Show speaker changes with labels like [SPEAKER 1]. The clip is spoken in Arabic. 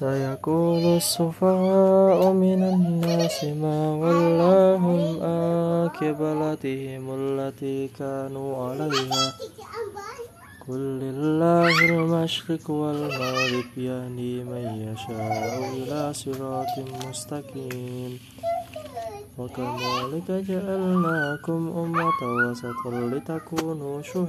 [SPEAKER 1] سيقول السفهاء من الناس ما ولاهم عن قبلتهم التي كانوا عليها. قل لله المشرق والمغرب يهدي من يشاء إلى صراط مستقيم. وكذلك جعلناكم أمة وسطا لتكونوا شهداء.